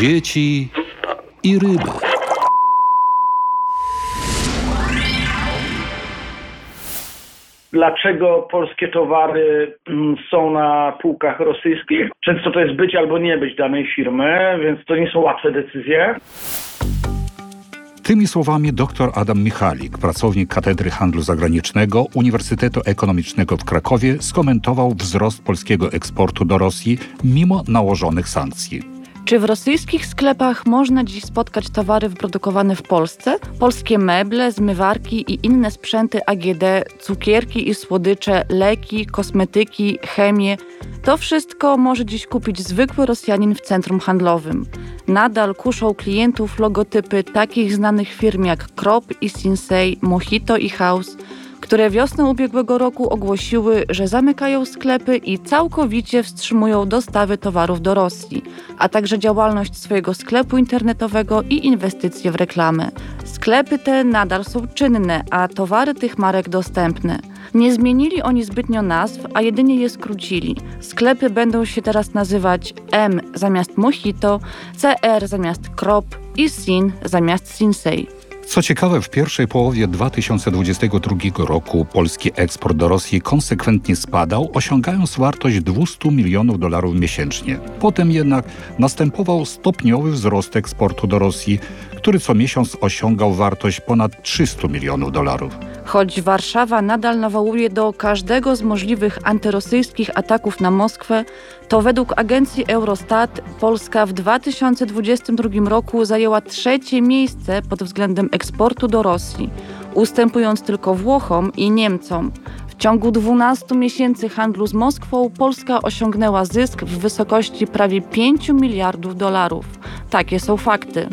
dzieci i ryby. dlaczego polskie towary mm, są na półkach rosyjskich. Często to jest być albo nie być danej firmy, więc to nie są łatwe decyzje. Tymi słowami dr Adam Michalik, pracownik Katedry Handlu Zagranicznego Uniwersytetu Ekonomicznego w Krakowie, skomentował wzrost polskiego eksportu do Rosji mimo nałożonych sankcji. Czy w rosyjskich sklepach można dziś spotkać towary wyprodukowane w Polsce? Polskie meble, zmywarki i inne sprzęty AGD, cukierki i słodycze, leki, kosmetyki, chemię to wszystko może dziś kupić zwykły Rosjanin w centrum handlowym. Nadal kuszą klientów logotypy takich znanych firm jak Krop i Sinsei, Mojito i House – które wiosną ubiegłego roku ogłosiły, że zamykają sklepy i całkowicie wstrzymują dostawy towarów do Rosji, a także działalność swojego sklepu internetowego i inwestycje w reklamę. Sklepy te nadal są czynne, a towary tych marek dostępne. Nie zmienili oni zbytnio nazw, a jedynie je skrócili. Sklepy będą się teraz nazywać M zamiast Mojito, CR zamiast Krop i Sin zamiast Sinsei. Co ciekawe, w pierwszej połowie 2022 roku polski eksport do Rosji konsekwentnie spadał, osiągając wartość 200 milionów dolarów miesięcznie. Potem jednak następował stopniowy wzrost eksportu do Rosji, który co miesiąc osiągał wartość ponad 300 milionów dolarów. Choć Warszawa nadal nawołuje do każdego z możliwych antyrosyjskich ataków na Moskwę, to według agencji Eurostat Polska w 2022 roku zajęła trzecie miejsce pod względem eksportu do Rosji, ustępując tylko Włochom i Niemcom. W ciągu 12 miesięcy handlu z Moskwą Polska osiągnęła zysk w wysokości prawie 5 miliardów dolarów. Takie są fakty.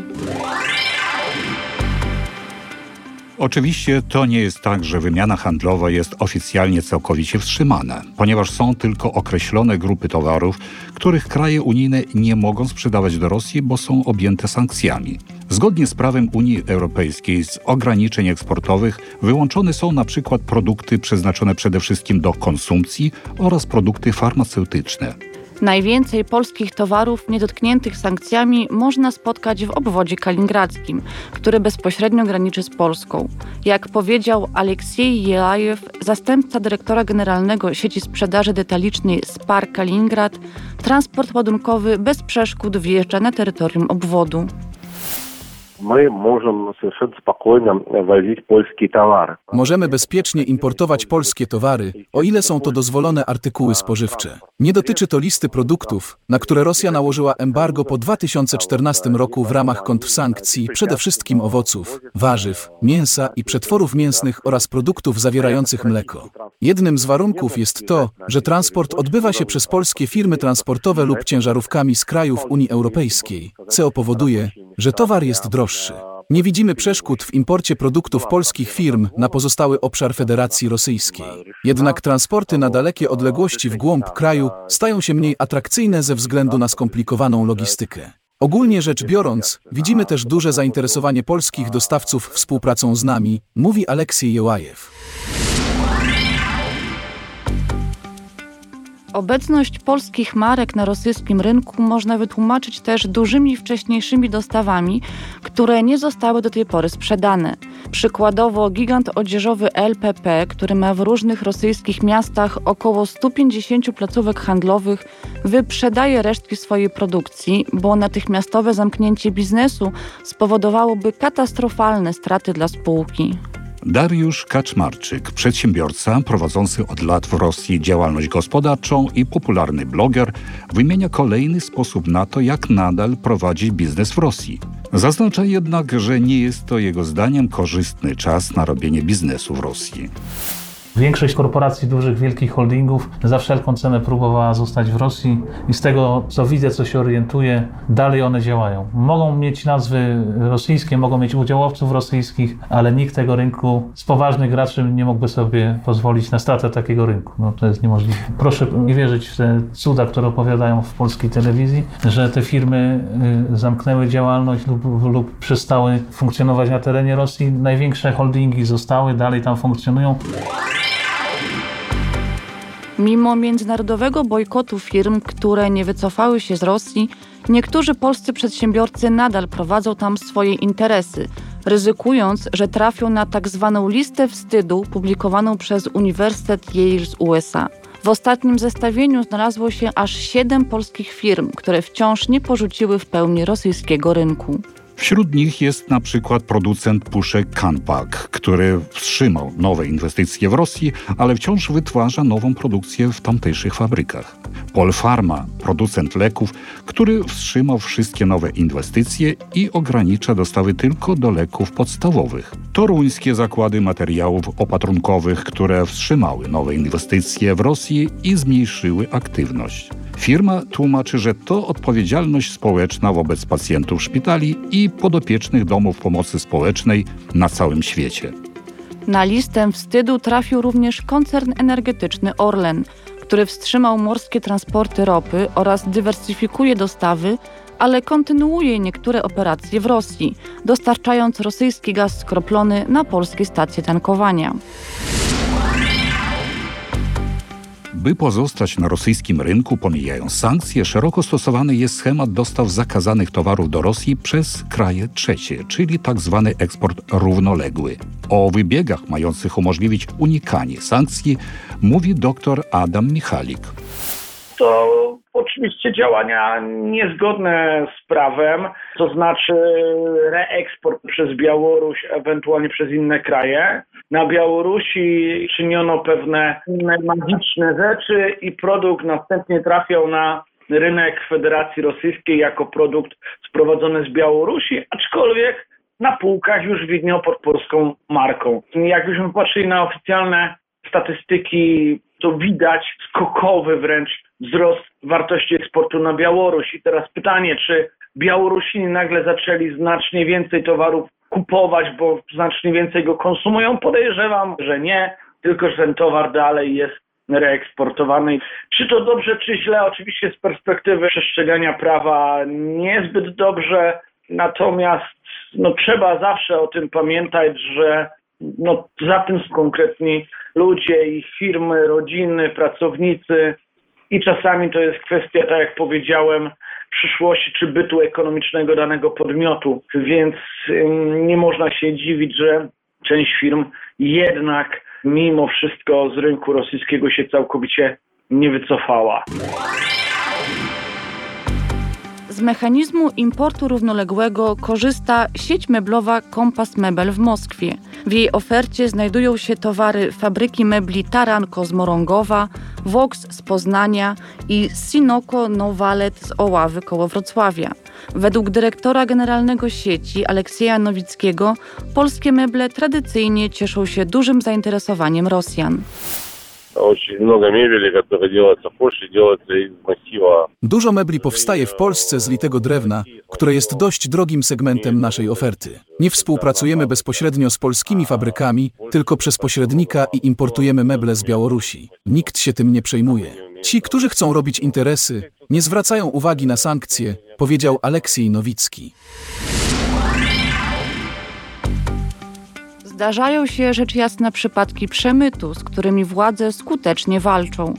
Oczywiście to nie jest tak, że wymiana handlowa jest oficjalnie całkowicie wstrzymana, ponieważ są tylko określone grupy towarów, których kraje unijne nie mogą sprzedawać do Rosji, bo są objęte sankcjami. Zgodnie z prawem Unii Europejskiej z ograniczeń eksportowych wyłączone są na przykład produkty przeznaczone przede wszystkim do konsumpcji oraz produkty farmaceutyczne. Najwięcej polskich towarów niedotkniętych sankcjami można spotkać w obwodzie kaliningradzkim, który bezpośrednio graniczy z Polską. Jak powiedział Aleksiej Jelajew, zastępca dyrektora generalnego sieci sprzedaży detalicznej Spar Kaliningrad, transport ładunkowy bez przeszkód wjeżdża na terytorium obwodu my możemy совершенно spokojnie wozić polskie towary. Możemy bezpiecznie importować polskie towary, o ile są to dozwolone artykuły spożywcze. Nie dotyczy to listy produktów, na które Rosja nałożyła embargo po 2014 roku w ramach kontrsankcji, przede wszystkim owoców, warzyw, mięsa i przetworów mięsnych oraz produktów zawierających mleko. Jednym z warunków jest to, że transport odbywa się przez polskie firmy transportowe lub ciężarówkami z krajów Unii Europejskiej, co powoduje, że towar jest droższy. Nie widzimy przeszkód w imporcie produktów polskich firm na pozostały obszar Federacji Rosyjskiej. Jednak transporty na dalekie odległości w głąb kraju stają się mniej atrakcyjne ze względu na skomplikowaną logistykę. Ogólnie rzecz biorąc, widzimy też duże zainteresowanie polskich dostawców współpracą z nami, mówi Aleksiej Jełajew. Obecność polskich marek na rosyjskim rynku można wytłumaczyć też dużymi wcześniejszymi dostawami, które nie zostały do tej pory sprzedane. Przykładowo gigant odzieżowy LPP, który ma w różnych rosyjskich miastach około 150 placówek handlowych, wyprzedaje resztki swojej produkcji, bo natychmiastowe zamknięcie biznesu spowodowałoby katastrofalne straty dla spółki. Dariusz Kaczmarczyk, przedsiębiorca prowadzący od lat w Rosji działalność gospodarczą i popularny bloger, wymienia kolejny sposób na to, jak nadal prowadzić biznes w Rosji. Zaznacza jednak, że nie jest to jego zdaniem korzystny czas na robienie biznesu w Rosji. Większość korporacji dużych, wielkich holdingów za wszelką cenę próbowała zostać w Rosji i z tego, co widzę, co się orientuję, dalej one działają. Mogą mieć nazwy rosyjskie, mogą mieć udziałowców rosyjskich, ale nikt tego rynku z poważnych graczy nie mógłby sobie pozwolić na stratę takiego rynku. No, to jest niemożliwe. Proszę nie wierzyć w te cuda, które opowiadają w polskiej telewizji, że te firmy y, zamknęły działalność lub, lub przestały funkcjonować na terenie Rosji. Największe holdingi zostały, dalej tam funkcjonują. Mimo międzynarodowego bojkotu firm, które nie wycofały się z Rosji, niektórzy polscy przedsiębiorcy nadal prowadzą tam swoje interesy, ryzykując, że trafią na tak zwaną listę wstydu publikowaną przez Uniwersytet Yale z USA. W ostatnim zestawieniu znalazło się aż siedem polskich firm, które wciąż nie porzuciły w pełni rosyjskiego rynku. Wśród nich jest na przykład producent puszek Kanpak, który wstrzymał nowe inwestycje w Rosji, ale wciąż wytwarza nową produkcję w tamtejszych fabrykach. Polpharma, producent leków, który wstrzymał wszystkie nowe inwestycje i ogranicza dostawy tylko do leków podstawowych. Toruńskie zakłady materiałów opatrunkowych, które wstrzymały nowe inwestycje w Rosji i zmniejszyły aktywność. Firma tłumaczy, że to odpowiedzialność społeczna wobec pacjentów szpitali i podopiecznych domów pomocy społecznej na całym świecie. Na listę wstydu trafił również koncern energetyczny Orlen, który wstrzymał morskie transporty ropy oraz dywersyfikuje dostawy, ale kontynuuje niektóre operacje w Rosji, dostarczając rosyjski gaz skroplony na polskie stacje tankowania. By pozostać na rosyjskim rynku, pomijając sankcje, szeroko stosowany jest schemat dostaw zakazanych towarów do Rosji przez kraje trzecie, czyli tzw. Tak eksport równoległy. O wybiegach mających umożliwić unikanie sankcji mówi dr Adam Michalik. To oczywiście działania niezgodne z prawem, to znaczy reeksport przez Białoruś, ewentualnie przez inne kraje. Na Białorusi czyniono pewne magiczne rzeczy i produkt następnie trafiał na rynek Federacji Rosyjskiej jako produkt sprowadzony z Białorusi, aczkolwiek na półkach już widniał pod polską marką. Jakbyśmy patrzyli na oficjalne statystyki, to widać skokowy wręcz wzrost wartości eksportu na Białoruś. I teraz pytanie, czy Białorusini nagle zaczęli znacznie więcej towarów kupować, bo znacznie więcej go konsumują? Podejrzewam, że nie, tylko że ten towar dalej jest reeksportowany. Czy to dobrze, czy źle? Oczywiście z perspektywy przestrzegania prawa niezbyt dobrze, natomiast no, trzeba zawsze o tym pamiętać, że no, za tym są konkretni ludzie, ich firmy, rodziny, pracownicy i czasami to jest kwestia, tak jak powiedziałem, przyszłości czy bytu ekonomicznego danego podmiotu, więc nie można się dziwić, że część firm jednak mimo wszystko z rynku rosyjskiego się całkowicie nie wycofała. Z mechanizmu importu równoległego korzysta sieć meblowa Kompas Mebel w Moskwie. W jej ofercie znajdują się towary fabryki mebli Taranko z Morągowa, Vox z Poznania i Sinoko Nowalet z Oławy koło Wrocławia. Według dyrektora generalnego sieci Aleksieja Nowickiego polskie meble tradycyjnie cieszą się dużym zainteresowaniem Rosjan. Очень много мебели, которая делается в Польше, делается из массива. Dużo mebli powstaje w Polsce z litego drewna, które jest dość drogim segmentem naszej oferty. Nie współpracujemy bezpośrednio z polskimi fabrykami, tylko przez pośrednika i importujemy meble z Białorusi. Nikt się tym nie przejmuje. Ci, którzy chcą robić interesy, nie zwracają uwagi na sankcje, powiedział Aleksiej Nowicki. Zdarzają się rzecz jasna przypadki przemytu, z którymi władze skutecznie walczą.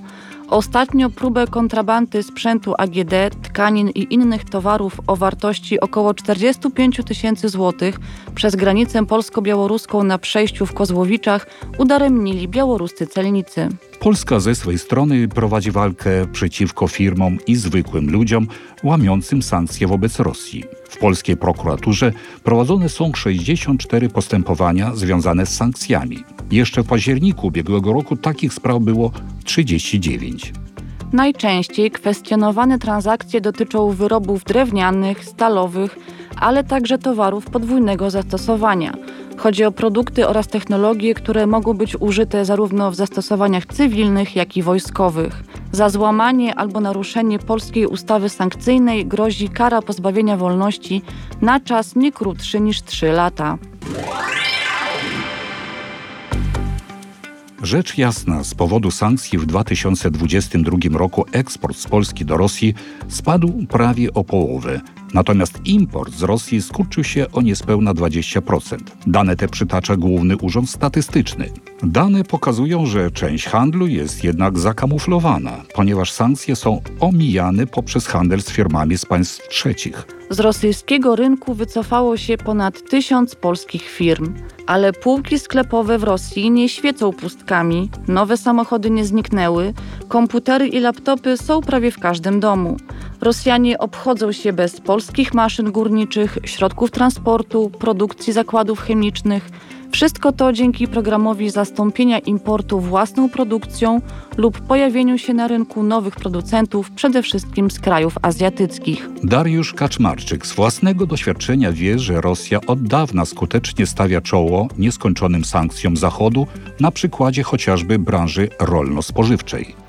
Ostatnio próbę kontrabandy sprzętu AGD, tkanin i innych towarów o wartości około 45 tysięcy złotych przez granicę polsko-białoruską na przejściu w Kozłowiczach udaremnili białoruscy celnicy. Polska ze swej strony prowadzi walkę przeciwko firmom i zwykłym ludziom łamiącym sankcje wobec Rosji. W polskiej prokuraturze prowadzone są 64 postępowania związane z sankcjami. Jeszcze w październiku ubiegłego roku takich spraw było 39. Najczęściej kwestionowane transakcje dotyczą wyrobów drewnianych, stalowych, ale także towarów podwójnego zastosowania. Chodzi o produkty oraz technologie, które mogą być użyte zarówno w zastosowaniach cywilnych, jak i wojskowych. Za złamanie albo naruszenie polskiej ustawy sankcyjnej grozi kara pozbawienia wolności na czas nie krótszy niż 3 lata. Rzecz jasna, z powodu sankcji w 2022 roku eksport z Polski do Rosji spadł prawie o połowę, Natomiast import z Rosji skurczył się o niespełna 20%. Dane te przytacza Główny Urząd Statystyczny. Dane pokazują, że część handlu jest jednak zakamuflowana, ponieważ sankcje są omijane poprzez handel z firmami z państw trzecich. Z rosyjskiego rynku wycofało się ponad tysiąc polskich firm, ale półki sklepowe w Rosji nie świecą pustkami, nowe samochody nie zniknęły, komputery i laptopy są prawie w każdym domu. Rosjanie obchodzą się bez polskich maszyn górniczych, środków transportu, produkcji zakładów chemicznych. Wszystko to dzięki programowi zastąpienia importu własną produkcją lub pojawieniu się na rynku nowych producentów, przede wszystkim z krajów azjatyckich. Dariusz Kaczmarczyk z własnego doświadczenia wie, że Rosja od dawna skutecznie stawia czoło nieskończonym sankcjom Zachodu na przykładzie chociażby branży rolno-spożywczej.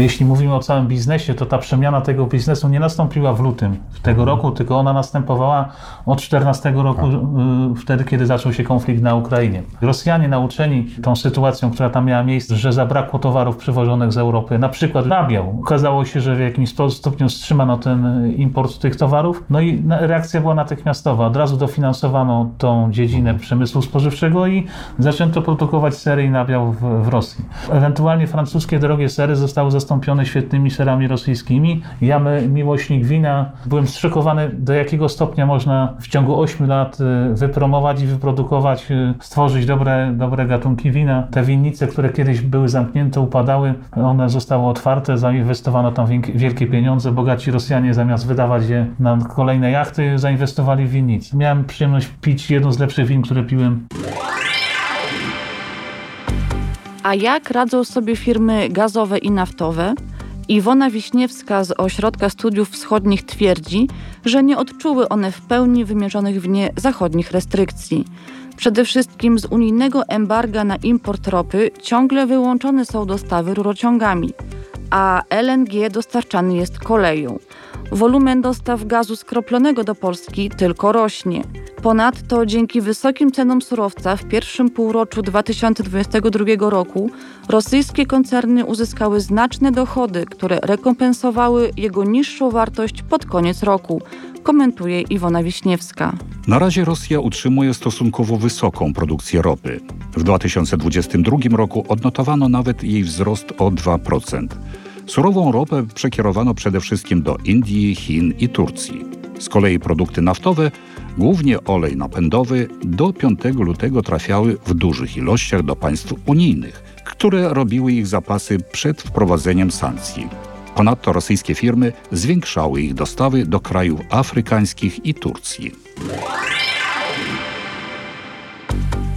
Jeśli mówimy o całym biznesie, to ta przemiana tego biznesu nie nastąpiła w lutym tego roku, tylko ona następowała od 14 roku, y, wtedy kiedy zaczął się konflikt na Ukrainie. Rosjanie nauczeni tą sytuacją, która tam miała miejsce, że zabrakło towarów przywożonych z Europy, na przykład nabiał. Okazało się, że w jakimś stopniu wstrzymano ten import tych towarów, no i reakcja była natychmiastowa. Od razu dofinansowano tą dziedzinę przemysłu spożywczego i zaczęto produkować sery i nabiał w, w Rosji. Ewentualnie francuskie drogie sery zostały zastąpione świetnymi serami rosyjskimi. Ja, miłośnik wina, byłem zszokowany, do jakiego stopnia można w ciągu 8 lat y, wypromować i wyprodukować, y, stworzyć dobre, dobre gatunki wina. Te winnice, które kiedyś były zamknięte, upadały, one zostały otwarte, zainwestowano tam wielkie pieniądze. Bogaci Rosjanie zamiast wydawać je na kolejne jachty, zainwestowali w winnice. Miałem przyjemność pić jedno z lepszych win, które piłem. A jak radzą sobie firmy gazowe i naftowe? Iwona Wiśniewska z Ośrodka Studiów Wschodnich twierdzi, że nie odczuły one w pełni wymierzonych w nie zachodnich restrykcji. Przede wszystkim z unijnego embarga na import ropy ciągle wyłączone są dostawy rurociągami, a LNG dostarczany jest koleją. Wolumen dostaw gazu skroplonego do Polski tylko rośnie. Ponadto dzięki wysokim cenom surowca w pierwszym półroczu 2022 roku rosyjskie koncerny uzyskały znaczne dochody, które rekompensowały jego niższą wartość pod koniec roku, komentuje Iwona Wiśniewska. Na razie Rosja utrzymuje stosunkowo wysoką produkcję ropy. W 2022 roku odnotowano nawet jej wzrost o 2%. Surową ropę przekierowano przede wszystkim do Indii, Chin i Turcji. Z kolei produkty naftowe, głównie olej napędowy, do 5 lutego trafiały w dużych ilościach do państw unijnych, które robiły ich zapasy przed wprowadzeniem sankcji. Ponadto rosyjskie firmy zwiększały ich dostawy do krajów afrykańskich i Turcji.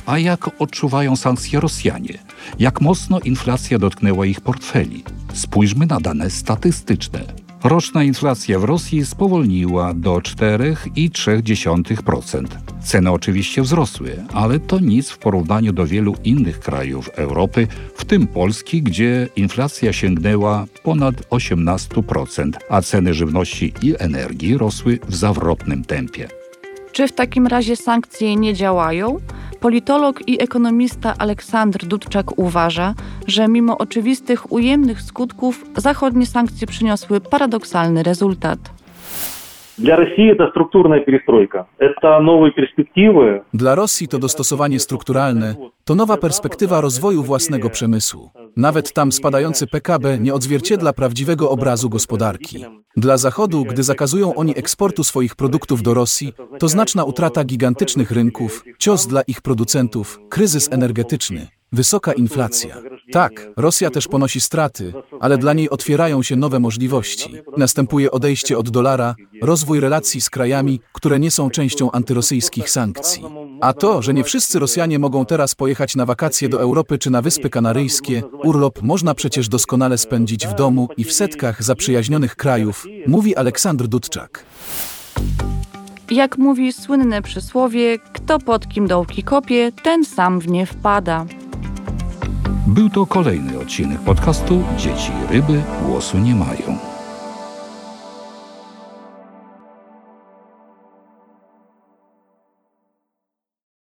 A jak odczuwają sankcje Rosjanie? Jak mocno inflacja dotknęła ich portfeli? Spójrzmy na dane statystyczne. Roczna inflacja w Rosji spowolniła do 4,3%. Ceny oczywiście wzrosły, ale to nic w porównaniu do wielu innych krajów Europy, w tym Polski, gdzie inflacja sięgnęła ponad 18%, a ceny żywności i energii rosły w zawrotnym tempie. Czy w takim razie sankcje nie działają? Politolog i ekonomista Aleksandr Dudczak uważa, że mimo oczywistych ujemnych skutków zachodnie sankcje przyniosły paradoksalny rezultat. Dla Rosji to strukturna перестройка. To nowe perspektywy. Dla Rosji to dostosowanie strukturalne, to nowa perspektywa rozwoju własnego przemysłu. Nawet tam spadający PKB nie odzwierciedla prawdziwego obrazu gospodarki. Dla Zachodu, gdy zakazują oni eksportu swoich produktów do Rosji, to znaczna utrata gigantycznych rynków, cios dla ich producentów, kryzys energetyczny, wysoka inflacja. Tak, Rosja też ponosi straty, ale dla niej otwierają się nowe możliwości. Następuje odejście od dolara, rozwój relacji z krajami, które nie są częścią antyrosyjskich sankcji. A to, że nie wszyscy Rosjanie mogą teraz pojechać na wakacje do Europy czy na Wyspy Kanaryjskie, urlop można przecież doskonale spędzić w domu i w setkach zaprzyjaźnionych krajów, mówi Aleksandr Dudczak. Jak mówi słynne przysłowie, kto pod kim dołki kopie, ten sam w nie wpada. Był to kolejny odcinek podcastu Dzieci ryby głosu nie mają.